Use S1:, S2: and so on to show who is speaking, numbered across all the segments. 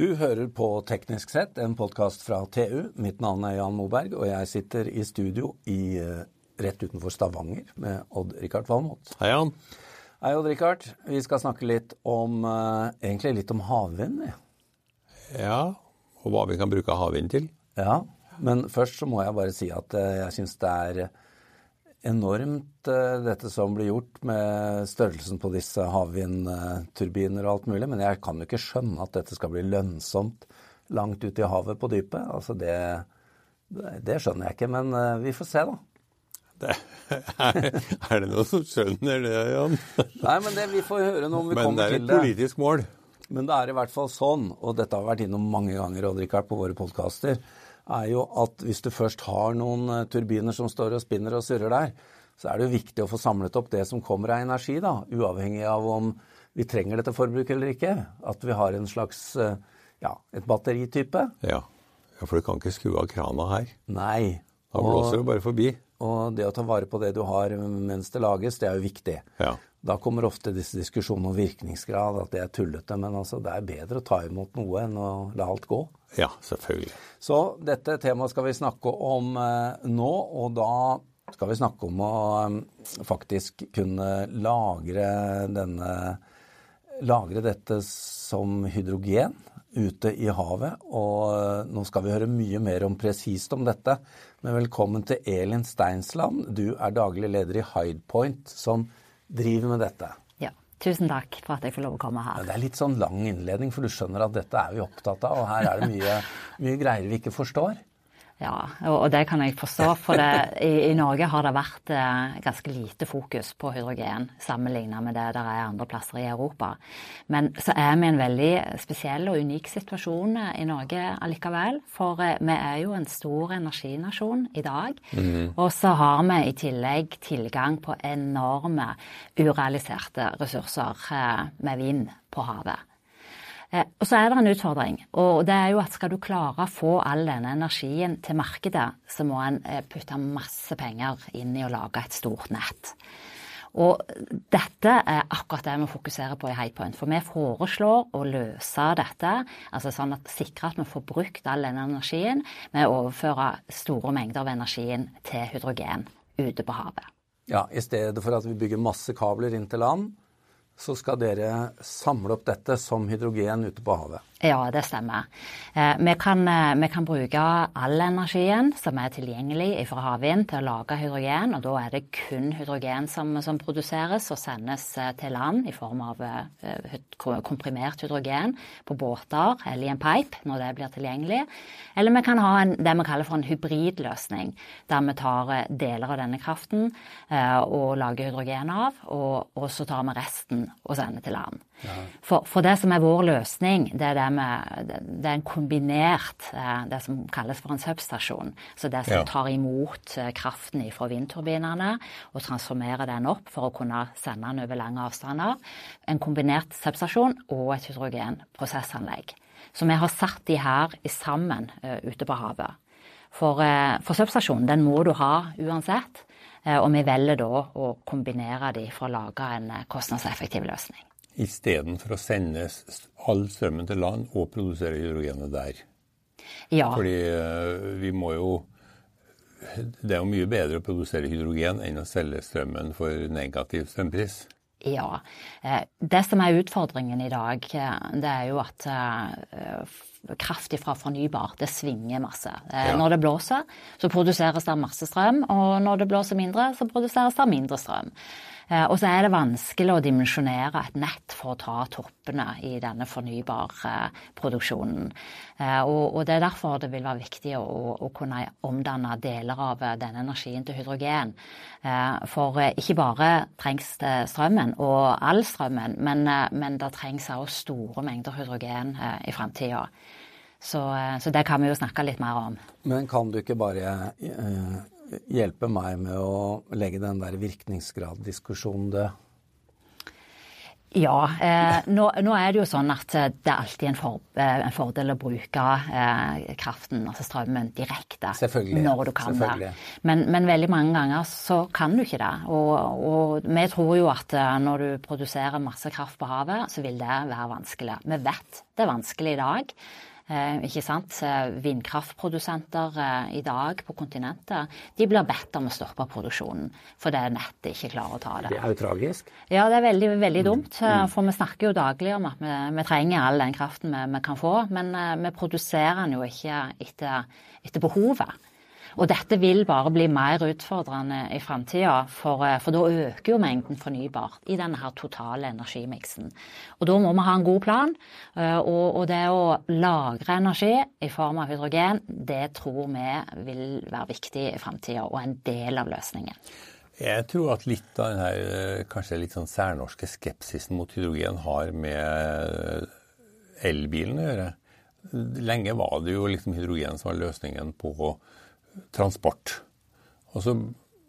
S1: Du hører på Teknisk sett, en podkast fra TU. Mitt navn er Jan Moberg, og jeg sitter i studio i, eh, rett utenfor Stavanger med Odd-Rikard Valmot.
S2: Hei, Jan.
S1: Hei, Odd-Rikard. Vi skal snakke litt om eh, egentlig litt om havvind. Ja.
S2: Og hva vi kan bruke havvind til.
S1: ja, men først så må jeg bare si at eh, jeg syns det er enormt dette som blir gjort med størrelsen på disse havvindturbiner og alt mulig, men jeg kan jo ikke skjønne at dette skal bli lønnsomt langt ute i havet på dypet. Altså det, det skjønner jeg ikke, men vi får se, da.
S2: Det, er, er det noen som skjønner det, Jan?
S1: Nei, men det, vi får høre noe om vi
S2: Men det
S1: kommer
S2: er
S1: til
S2: et
S1: det.
S2: politisk mål.
S1: Men det er i hvert fall sånn, og dette har vært innom mange ganger, Odd-Rikard, på våre podkaster, er jo at hvis du først har noen eh, turbiner som står og spinner og surrer der, så er det jo viktig å få samlet opp det som kommer av energi, da, uavhengig av om vi trenger dette forbruket eller ikke. At vi har en slags eh, ja, et batteritype.
S2: Ja. ja, for du kan ikke skru av krana her.
S1: Nei.
S2: Da blåser det bare forbi.
S1: Og det å ta vare på det du har mens det lages, det er jo viktig.
S2: Ja.
S1: Da kommer ofte disse diskusjonene om virkningsgrad, at det er tullete. Men altså, det er bedre å ta imot noe enn å la alt gå.
S2: ja, selvfølgelig.
S1: Så dette temaet skal vi snakke om eh, nå, og da skal vi snakke om å eh, faktisk kunne lagre denne Lagre dette som hydrogen ute i havet. Og eh, nå skal vi høre mye mer om presist om dette. Men velkommen til Elin Steinsland. Du er daglig leder i Hidepoint, som driver med dette.
S3: Ja, tusen takk for at jeg får lov å komme her.
S1: Det er litt sånn lang innledning, for du skjønner at dette er vi opptatt av, og her er det mye, mye greier vi ikke forstår.
S3: Ja, og det kan jeg forstå, for det, i, i Norge har det vært eh, ganske lite fokus på hydrogen sammenlignet med det der er andre plasser i Europa. Men så er vi i en veldig spesiell og unik situasjon eh, i Norge allikevel. For eh, vi er jo en stor energinasjon i dag. Og så har vi i tillegg tilgang på enorme urealiserte ressurser eh, med vind på havet. Eh, Og så er det en utfordring, og det er jo at skal du klare å få all denne energien til markedet, så må en eh, putte masse penger inn i å lage et stort nett. Og dette er akkurat det vi fokuserer på i Highpoint. For vi foreslår å løse dette, altså sånn at sikre at vi får brukt all denne energien med å overføre store mengder av energien til hydrogen ute på havet.
S1: Ja, I stedet for at vi bygger masse kabler inn til land, så skal dere samle opp dette som hydrogen ute på havet.
S3: Ja, det stemmer. Eh, vi, kan, eh, vi kan bruke all energien som er tilgjengelig fra havvind til å lage hydrogen, og da er det kun hydrogen som, som produseres og sendes eh, til land i form av komprimert hydrogen på båter eller i en pipe når det blir tilgjengelig. Eller vi kan ha en, det vi kaller for en hybridløsning, der vi tar deler av denne kraften og lager hydrogen av, og, og så tar vi resten og sender til land. For, for det som er vår løsning, det er, det med, det er en kombinert eh, Det som kalles for en substasjon. Så det som tar imot eh, kraften fra vindturbinene og transformerer den opp for å kunne sende den over lange avstander. En kombinert substasjon og et hydrogenprosessanlegg. Så vi har satt de her sammen eh, ute på havet. For, for substasjonen den må du ha uansett, og vi velger da å kombinere de for å lage en kostnadseffektiv løsning.
S2: Istedenfor å sende all strømmen til land og produsere hydrogenet der.
S3: Ja,
S2: Fordi eh, vi må jo Det er jo mye bedre å produsere hydrogen enn å selge strømmen for negativ strømpris.
S3: ja. Eh, Det som er utfordringen i dag, eh, det er jo at kraft fra fornybar, det svinger masse. Eh,
S2: Ja.
S3: Når det blåser, så produseres det masse strøm, og når det blåser mindre, så produseres det mindre strøm. Eh, Og så er det vanskelig å dimensjonere et nett for å ta toppene i denne fornybarproduksjonen. Og, og det er derfor det vil være viktig å, kunne omdanne deler av eh, denne energien til hydrogen. Eh, For eh, ikke bare trengs det strømmen og all strømmen, men, eh, men det trengs også store mengder hydrogen eh, i framtida. Så, eh, så det kan vi jo snakke litt mer om.
S1: Men kan du ikke bare eh, hjelpe meg med å legge den der virkningsgraddiskusjonen død?
S3: Ja. Eh, nå, nå, er det jo sånn at eh, det er alltid en, for, eh, en fordel å bruke eh, kraften, altså strømmen, direkte når du kan det. Men, men, veldig mange ganger så kan du ikke det. Og, og, vi tror jo at når du produserer masse kraft på havet, så vil det være vanskelig. Vi vet det er vanskelig i dag. Eh, ikke sant? Vindkraftprodusenter eh, i dag på kontinentet de blir bedt om å stoppe produksjonen fordi nettet ikke klarer å ta det.
S1: Det er jo tragisk.
S3: Ja, det er veldig, veldig dumt. Mm. Eh, for vi snakker jo daglig om at vi, vi trenger all den kraften vi, vi, kan få, men vi produserer den jo ikke etter, etter behovet. Og dette vil bare bli mer utfordrende i framtida, for, eh, for, da øker jo mengden fornybart i denne her totale energimiksen. Og da må vi ha en god plan. Eh, og, og det å lagre energi i form av hydrogen, det tror vi vil være viktig i framtida, og en del av løsningen.
S2: Jeg tror at litt av denne eh, kanskje litt sånn særnorske skepsisen mot hydrogen har med elbilen å gjøre. Lenge var det jo liksom hydrogen som var løsningen på transport. Og så,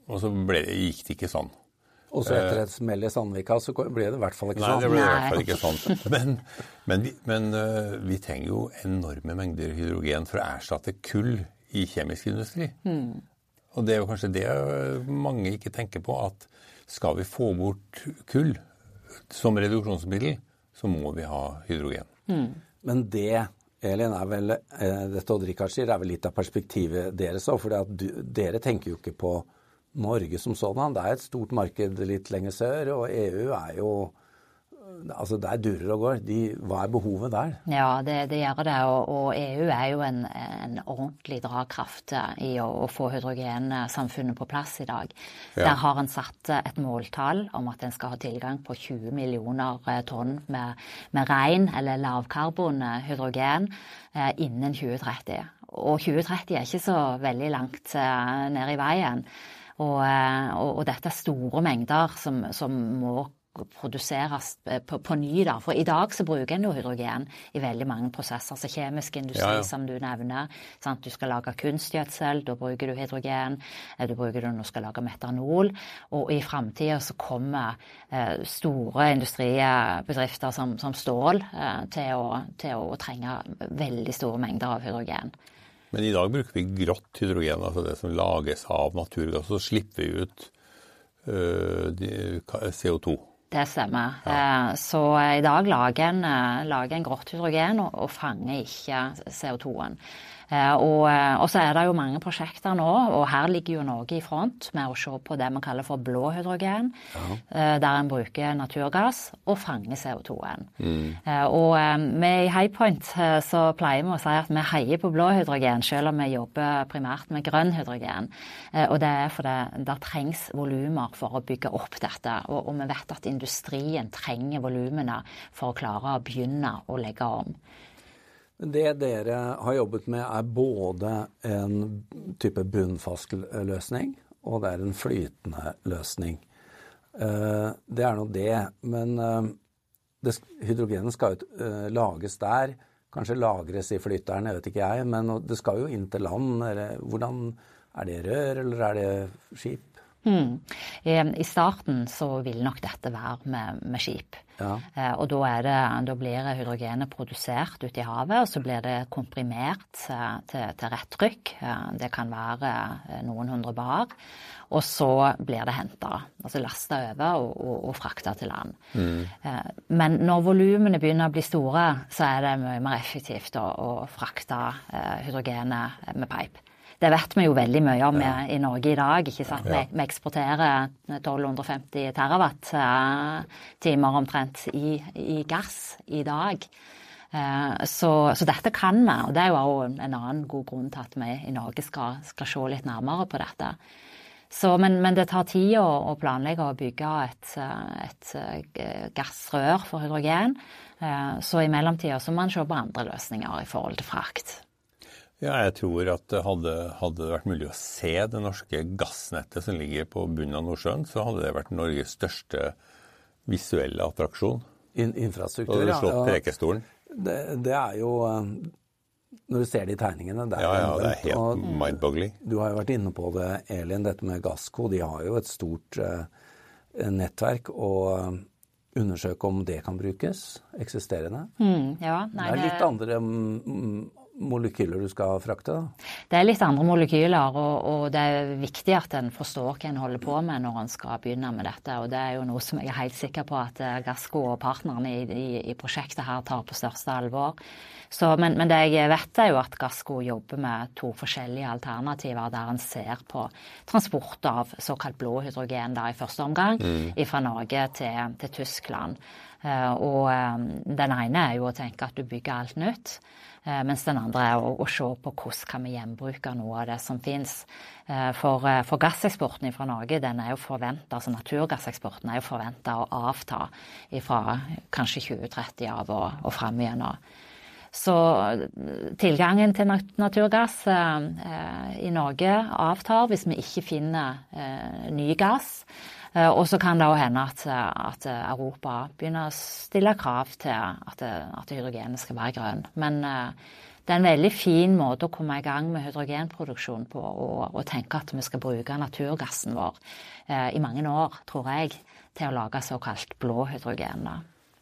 S2: og så ble, gikk det ikke sånn.
S1: Og så etter et smell i Sandvika så ble det i hvert fall ikke
S2: sånn.
S1: Nei,
S2: det ble i hvert fall ikke sånn. Men, men, vi, men uh, vi, trenger jo enorme mengder hydrogen for å erstatte kull i kjemisk industri. Mm. Og det er jo kanskje det mange ikke tenker på, at skal vi få bort kull som reduksjonsmiddel, så må vi ha hydrogen. Mm.
S1: Men det Elin, er vel, eh, dette Odd Rikard sier, er vel litt av perspektivet deres òg. For dere tenker jo ikke på Norge som sådan. Det er et stort marked litt lenger sør, og EU er jo altså Der durer og går. De, hva er behovet der?
S3: Ja, det, det gjør det. Og, og, EU er jo en, en ordentlig dragkraft i å, å, få hydrogensamfunnet på plass i dag. Ja. Der har en satt et måltall om at en skal ha tilgang på 20 millioner eh, tonn med, med ren eller lavkarbon eh, hydrogen eh, innen 2030. Og 2030 er ikke så veldig langt eh, ned i veien. Og, eh, og, og, dette er store mengder som, som må produseres eh, på, på, ny. da. For i dag så bruker en jo hydrogen i veldig mange prosesser. Så kjemisk industri, ja, ja. som du nevner. Sant? Du skal lage kunstgjødsel, da bruker du hydrogen. Eh, du bruker det når du skal lage metanol. Og i framtida så kommer eh, store industribedrifter som, som stål eh, til, å, til, å, trenge veldig store mengder av hydrogen.
S2: Men i dag bruker vi grått hydrogen, altså det som lages av naturgass. Så slipper vi ut øh, CO2.
S3: Det stemmer. Ja. Eh, så i dag lager en, eh, lager en grått hydrogen og, og fanger ikke CO2-en. Eh, og, eh, og, så er det jo mange prosjekter nå, og her ligger jo Norge i front med å se på det vi kaller for blå hydrogen, ja. Eh, der en bruker naturgass og fanger CO2-en. Mm. Og vi i Highpoint så pleier vi å si at vi heier på blå hydrogen, selv om vi jobber primært med grønn hydrogen. Og det er fordi det trengs volumer for å bygge opp dette, og, og vi vet at industrien trenger volumene for å klare å begynne å legge om.
S1: Det dere har jobbet med er både en type bunnfast løsning, og det er en flytende løsning. Eh, det er nå det. Men eh, det, hydrogenet skal jo eh, lages der. Kanskje lagres i flyteren, jeg vet ikke jeg. Men det skal jo inn til land. Eller, hvordan Er det rør, eller er det skip?
S3: Mm. I starten så vil nok dette være med, med skip. Ja. Eh, og da, det, da, blir hydrogenet produsert ute i havet, og så blir det komprimert eh, til, til rett trykk. Eh, det kan være noen hundre bar. Og så blir det henta, altså lasta over og, og, og frakta til land. Mm. Men når volumene begynner å bli store, så er det mye mer effektivt å, å frakte hydrogenet med pipe. Det vet vi jo veldig mye om ja. i Norge i dag. ikke sant? Ja. Vi, vi, eksporterer 1250 terawatt-timer omtrent i, i, gass i dag. Eh, så, så, dette kan vi, og det er jo en annen god grunn til at vi i Norge skal, skal se litt nærmere på dette. Så, men, men, det tar tid å, å planlegge og bygge et, et, eh, gassrør for hydrogen. Eh, så i mellomtida må man se på andre løsninger i forhold til frakt.
S2: Ja, jeg tror at det hadde, hadde, det vært mulig å se det norske gassnettet som ligger på bunnen av Nordsjøen, så hadde det vært Norges største visuelle attraksjon.
S1: In infrastruktur,
S2: ja. slått Prekestolen.
S1: Det, det, er jo eh, Når du ser de tegningene det
S2: er Ja, ja, det er helt mind-boggling.
S1: Du har jo vært inne på det, Elin, dette med Gassco. De har jo et stort uh, nettverk. og undersøke om det kan brukes, eksisterende.
S3: Mm, ja, nei,
S1: det er litt andre mm, molekyler du skal frakte? da?
S3: Det er litt andre molekyler, og, og, det er viktig at en forstår hva en holder på med når en skal begynne med dette. Og det er jo noe som jeg er helt sikker på at eh, Gassco og partnerne i, i, i prosjektet her tar på største alvor. Så, men, men, det jeg vet er jo at Gassco jobber med to forskjellige alternativer der en ser på transport av såkalt blå hydrogen da, i første omgang mm. fra Norge til, til Tyskland. Uh, og um, den ene er jo å tenke at du bygger alt nytt. Uh, mens den andre er å, å, se på hvordan kan vi gjenbruke noe av det som finnes. Uh, for, for, gasseksporten fra Norge den er jo forventet, altså naturgasseksporten er jo forventa å avta fra kanskje 2030 av og, og fram igjennom. Så tilgangen til naturgass eh, i Norge avtar hvis vi ikke finner eh, ny gass. Eh, og så kan det òg hende at, Europa begynner å stille krav til at, hydrogenet skal være grønn. Men det er en veldig fin måte å komme i gang med hydrogenproduksjon på, og, tenke at vi skal bruke naturgassen vår i mange år, tror jeg, til å lage såkalt blå hydrogen.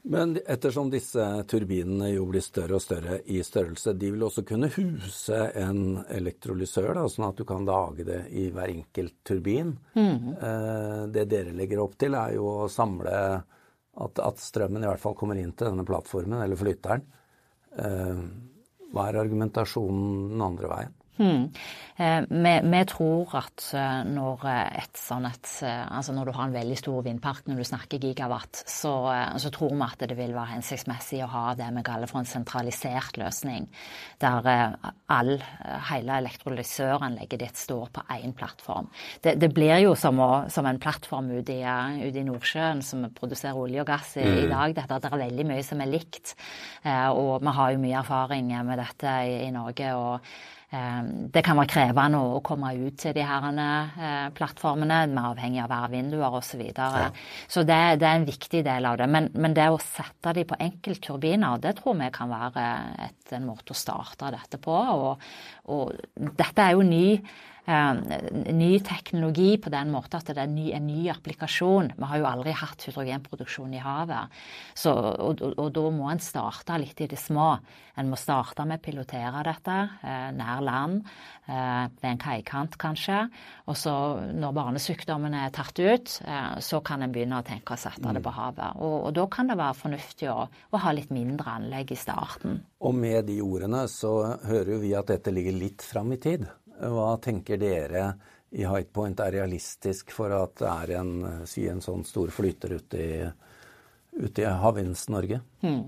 S1: Men ettersom disse turbinene jo blir større og større i størrelse, de vil også kunne huse en elektrolysør, da, sånn at du kan lage det i hver enkelt turbin. Mm. Det dere legger opp til, er jo å samle at, at, strømmen i hvert fall kommer inn til denne plattformen, eller flytteren. Eh, hva er argumentasjonen den andre veien?
S3: Hmm. Eh, vi, vi, tror at eh, når eh, et sånn et Altså når du har en veldig stor vindpark, når du snakker gigawatt, så, så, tror vi at det vil være hensiktsmessig å ha det vi kaller for en sentralisert løsning. Der all, hele elektrolysøranlegget ditt står på én plattform. Det, det, blir jo som, å, som en plattform ute i, ut i, Nordsjøen som produserer olje og gass i, mm. i dag. Dette, det er veldig mye som er likt. Og vi har jo mye erfaring med dette i, i Norge. og Eh, det kan være krevende å komme ut til de her eh, plattformene. Vi er avhengig av værvinduer osv. Så, videre. ja. så det, det, er en viktig del av det. Men, men det å sette de på enkeltturbiner, det tror vi kan være et, en måte å starte dette på. Og, og dette er jo ny ny teknologi på den måten at det er ny, en ny applikasjon. Vi har jo aldri hatt hydrogenproduksjon i havet. Så, og, og, og, da må en starte litt i det små. En må starte med å pilotere dette eh, nær land, eh, ved en kaikant kanskje. Og så når barnesykdommen er tatt ut, eh, så kan en begynne å tenke å sette det på havet. Og, og da kan det være fornuftig å, å ha litt mindre anlegg i starten.
S1: Og med de ordene så hører jo vi at dette ligger litt fram i tid. Hva tenker dere i High Point er realistisk for at det er en, si en sånn stor flyter ute i, ute i Havvinds-Norge? Hmm.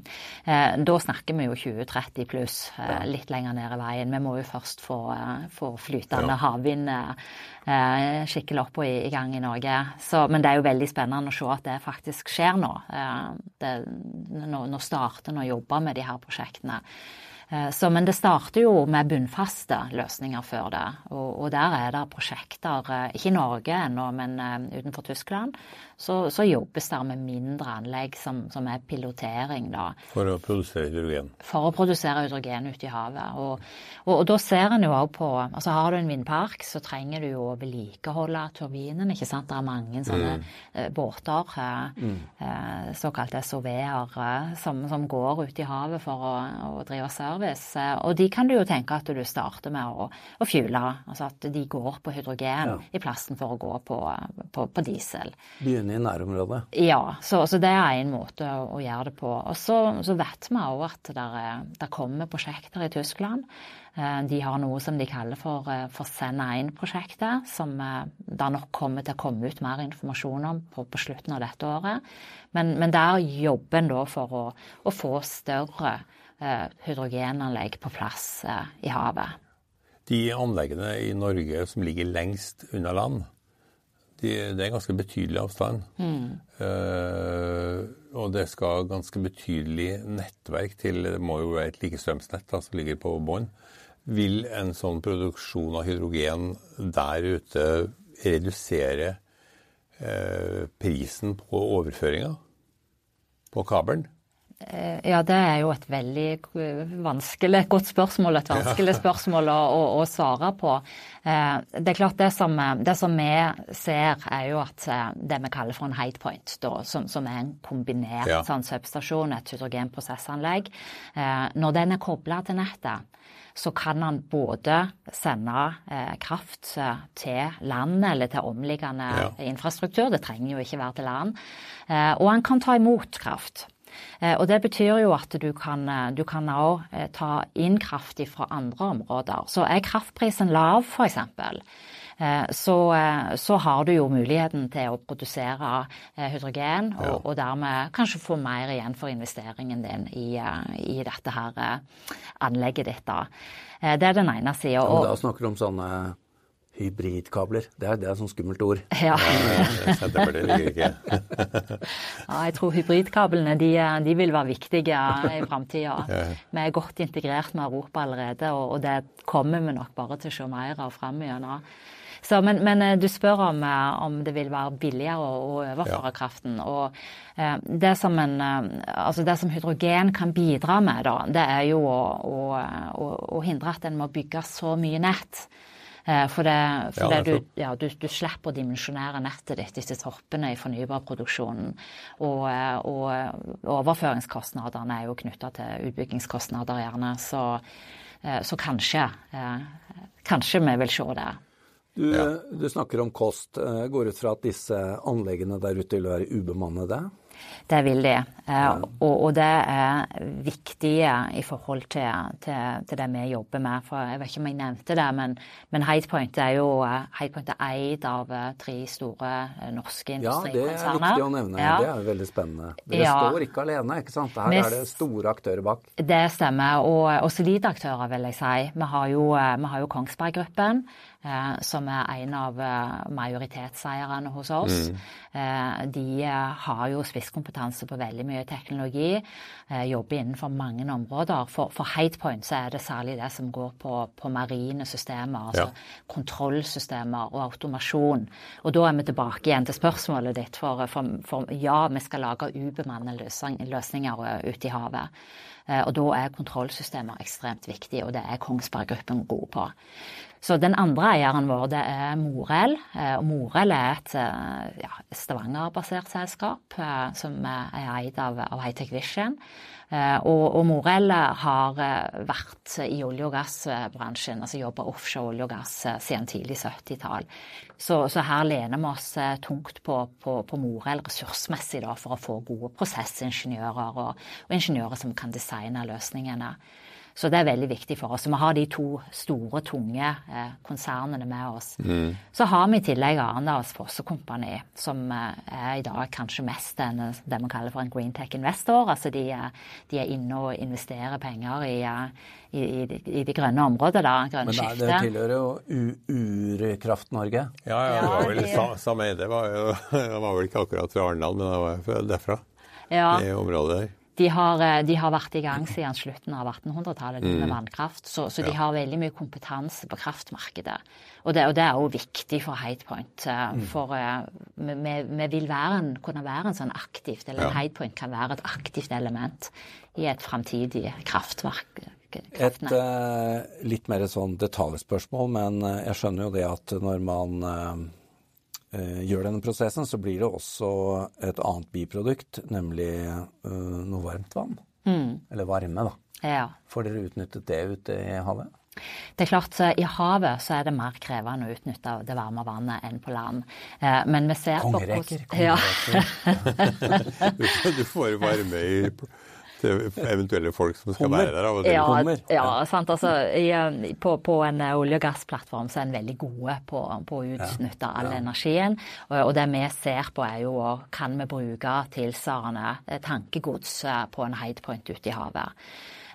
S3: Eh, da snakker vi jo 2030 pluss, eh, litt lenger ned i veien. Vi må jo først få, eh, få flytende ja. havvind eh, skikkelig opp og i, i, gang i Norge. Så, men det er jo veldig spennende å se at det faktisk skjer nå. Eh, det, nå, nå starter en å jobbe med de her prosjektene. Eh, så, men det starter jo med bunnfaste løsninger før det. Og, og der er det prosjekter, eh, ikke i Norge ennå, men uh, utenfor Tyskland, så, så, jobbes det med mindre anlegg som, som, er pilotering, da.
S2: For å produsere hydrogen?
S3: For å produsere hydrogen ute i havet. Og, og, og da ser en jo òg på Altså har du en vindpark, så trenger du jo å vedlikeholde turbinen, ikke sant. Det er mange sånne mm. båter, mm. såkalte SOV-er, som, som, går ute i havet for å, å drive service service. Eh, og de kan du jo tenke at du starter med å, å fuele. Altså at de går på hydrogen ja. i plassen for å gå på, på, på diesel.
S1: Begynne i nærområdet?
S3: Ja, så, så det er en måte å, å, gjøre det på. Og så, så vet vi òg at det kommer prosjekter i Tyskland. Eh, de har noe som de kaller for, eh, for Send1-prosjektet, som det nok kommer til å komme ut mer informasjon om på, på slutten av dette året. Men, men der jobber en da for å, å få større hydrogenanlegg på plass eh, i havet.
S2: De anleggene i Norge som ligger lengst unna land, de, det er ganske betydelig avstand. Mm. Uh, og det skal ganske betydelig nettverk til. Det må jo være et likestrømsnett som ligger på bånn. Vil en sånn produksjon av hydrogen der ute redusere uh, prisen på overføringa på kabelen?
S3: Eh, ja, det er jo et veldig vanskelig, godt spørsmål. Et vanskelig spørsmål å, å, å svare på. Eh, det er klart det som, det som, vi ser, er jo at eh, det vi kaller for en hate point, da, som, som, er en kombinert ja. sånn, substasjon, et hydrogenprosessanlegg, når den er kobla til nettet, så kan han både sende eh, kraft til land eller til omliggende ja. infrastruktur, det trenger jo ikke være til land, eh, og han kan ta imot kraft. Eh, og Det betyr jo at du kan, eh, du kan også eh, ta inn kraft fra andre områder. Så er kraftprisen lav, f.eks., så, så har du jo muligheten til å produsere hydrogen, og, ja. og dermed kanskje få mer igjen for investeringen din i, i dette her anlegget ditt. da. Det er den ene sida.
S1: Ja, da snakker du om sånne Hybridkabler. Det er, det er et sånt skummelt ord.
S3: Ja.
S2: Senterpartiet liker ikke.
S3: ja, jeg tror hybridkablene de, de vil være viktige i framtida. Vi er godt integrert med Europa allerede, og, og, det kommer vi nok bare til å se mer av framover. Så, men, men, eh, du spør om, eh, om, det vil være billigere å, å overføre ja. kraften. Og eh, det, som en, altså det som hydrogen kan bidra med, da, det er jo å, å, å hindre at en må bygge så mye nett. Eh, for, det, for ja, det du, ja, du, du, slipper å dimensjonere nettet ditt disse toppene i fornybarproduksjonen. Og, eh, og overføringskostnadene er jo knytta til utbyggingskostnader, gjerne. Så, eh, så kanskje, kanskje vi vil se det.
S1: Du, ja. du, snakker om kost. Går ut fra at disse anleggene der ute vil være ubemannede?
S3: Det vil de. Eh, og, og, det er viktig i forhold til, til, til, det vi jobber med. For jeg vet ikke om jeg nevnte det, men, men Hidepoint er jo Hidepoint er eid av eh, tre store eh, norske industrikonserner.
S1: Ja, det er viktig å nevne. Ja. Det er veldig spennende. Dere ja. står ikke alene, ikke sant? Her er det store aktører bak.
S3: Det stemmer, og, og solide aktører, vil jeg si. Vi har jo, vi har jo Kongsberg Gruppen. Eh, som er en av eh, majoritetseierne hos oss. Mm. Eh, de har jo spisskompetanse på veldig mye teknologi, jobber innenfor mange områder. For, for Hatepoint så er det særlig det som går på, på marine systemer, altså ja. kontrollsystemer og automasjon. Og da er vi tilbake igjen til spørsmålet ditt, for, for, for ja, vi skal lage ubemannede løsninger ute i havet. Og da er kontrollsystemer ekstremt viktig, og det er Kongsberg Gruppen god på. Så den andre eieren vår, det er Morell. Eh, og Morell er et eh, ja, Stavanger-basert selskap eh, som er eid av, av Hightech Vision. Og, og, Morell har vært i olje- og gassbransjen, altså jobba offshore olje og gass siden tidlig 70-tall. Så, så, her lener vi oss tungt på, på, på Morell ressursmessig da, for å få gode prosessingeniører og, og ingeniører som kan designe løsningene. Så det er veldig viktig for oss. Så vi har de to store, tunge eh, konsernene med oss. Mm. Så har vi i tillegg Arendals Fossekompani, som eh, er i dag kanskje mest en, det vi kaller for en greentech-investor. Altså de, de, er inne og investerer penger i, eh, i, i, i de grønne området, da. Grønne
S1: skiftet. Men det tilhører jo Urkraft Norge.
S2: Ja, ja, det var vel ja, Sam Eide var, var vel ikke akkurat fra Arendal, men det var derfra. Ja. Det området der.
S3: De har, eh, de har, vært i gang siden slutten av 1800-tallet med mm. vannkraft. Så, så de ja. har veldig mye kompetanse på kraftmarkedet. Og det, og det er også viktig for Hidepoint. Eh, mm. For uh, vi, vi, vil være en, kunne være en sånn aktivt, eller ja. Hidepoint kan være et aktivt element i et framtidig kraftverk.
S1: Et uh, litt mer sånn detaljspørsmål, men jeg skjønner jo det at når man uh, Eh, gjør denne prosessen, så blir det også et annet biprodukt, nemlig uh, noe varmt vann. Mm. Eller varme, da. Ja. Får dere utnyttet det ute i havet?
S3: Det er klart, I havet så er det mer krevende å utnytte det varme vannet enn på land. Men vi ser
S1: kongereker, på Kongereker.
S2: Ja. du får varme i til eventuelle folk som skal være der? av
S3: Ja, ja, sant. Altså, i, eh, på, på, en eh, olje- og gassplattform så er en veldig gode på, på å utnytte ja, all energien. Og, og, det vi ser på er jo kan vi bruke tilsvarende eh, tankegods på en hidepoint ute i havet.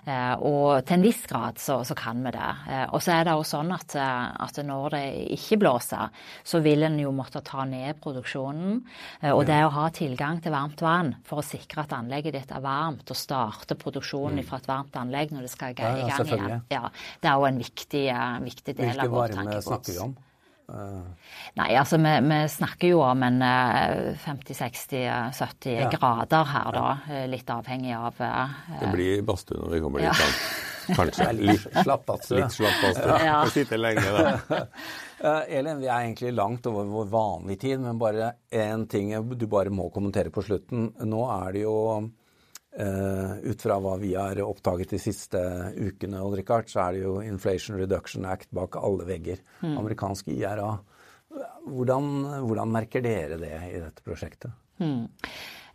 S3: Eh, og til en viss grad så, så kan vi det. Eh, og så er det også sånn at, eh, at, når det ikke blåser, så vil en jo måtte ta ned produksjonen. Og det å ha tilgang til varmt vann for å sikre at anlegget ditt er varmt, og starte produksjonen mm. fra et varmt anlegg når det skal i gang igjen, ja, det er jo en viktig, viktig del
S1: Hvilke
S3: av vår
S1: tankegods. Hvilke varme snakker vi om?
S3: Nei, altså vi, vi, snakker jo om en 50-60-70 ja. grader her, da. Litt avhengig av
S2: Det blir badstue når vi kommer dit. Ja. Kanskje.
S1: Litt slapp badstue.
S2: Litt slapp badstue. Ja. Sitte lenge, da.
S1: Elin, vi er egentlig langt over vår vanlige tid, men bare én ting du bare må kommentere på slutten. Nå er det jo Uh, ut fra hva vi har oppdaget de siste ukene, Rikard, så er det jo Inflation Reduction Act bak alle vegger. Mm. Amerikansk IRA. Hvordan, hvordan, merker dere det i dette prosjektet? Mm.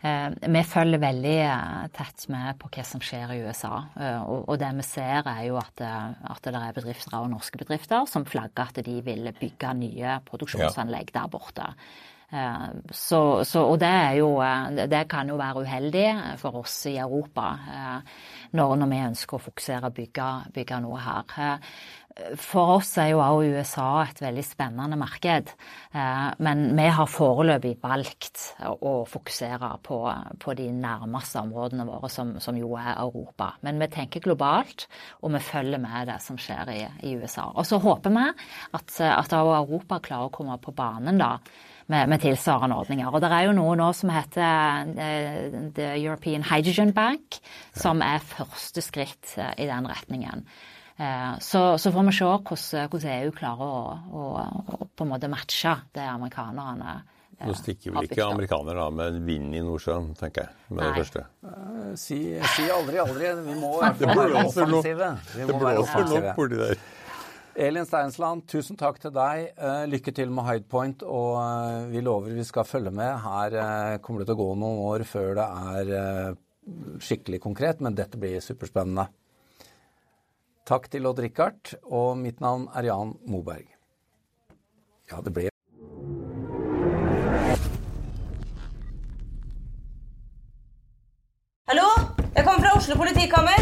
S3: Uh, vi følger veldig uh, tett med på hva som skjer i USA. Og, det vi ser er jo at, det er bedrifter og norske bedrifter som flagger at de vil bygge nye produksjonsanlegg der borte. Eh, så, så, og det, jo, eh, det, kan jo være uheldig for oss i Europa eh, når, når vi ønsker å fokusere og bygge, bygge, noe her. For oss er jo også USA et veldig spennende marked. Men vi har foreløpig valgt å fokusere på, på de nærmeste områdene våre, som, som, jo er Europa. Men vi tenker globalt, og vi følger med det som skjer i, i USA. Og så håper vi at, at Europa klarer å komme på banen da med, med, tilsvarende ordninger. Og det er jo noe nå som heter uh, The European Hydrogen Bank, som er første skritt uh, i den retningen. Uh, så, så, får vi se hvordan, hvordan EU klarer å, å, å, på en måte matche det amerikanerne
S2: nå stikker vel ikke amerikanere av med vind i Nordsjøen, tenker jeg. med Nei. det første.
S1: Si, si, aldri aldri. Vi må være offensive. Det blåser nok borti offensive. Elin Steinsland, tusen takk til deg. Eh, lykke til med Hidepoint, og eh, vi lover vi skal følge med. Her eh, kommer det til å gå noen år før det er skikkelig konkret, men dette blir superspennende. Takk til Odd Rikard, og mitt navn er Jan Moberg. Ja, det ble
S4: Hallo? Jeg kommer fra Oslo politikammer.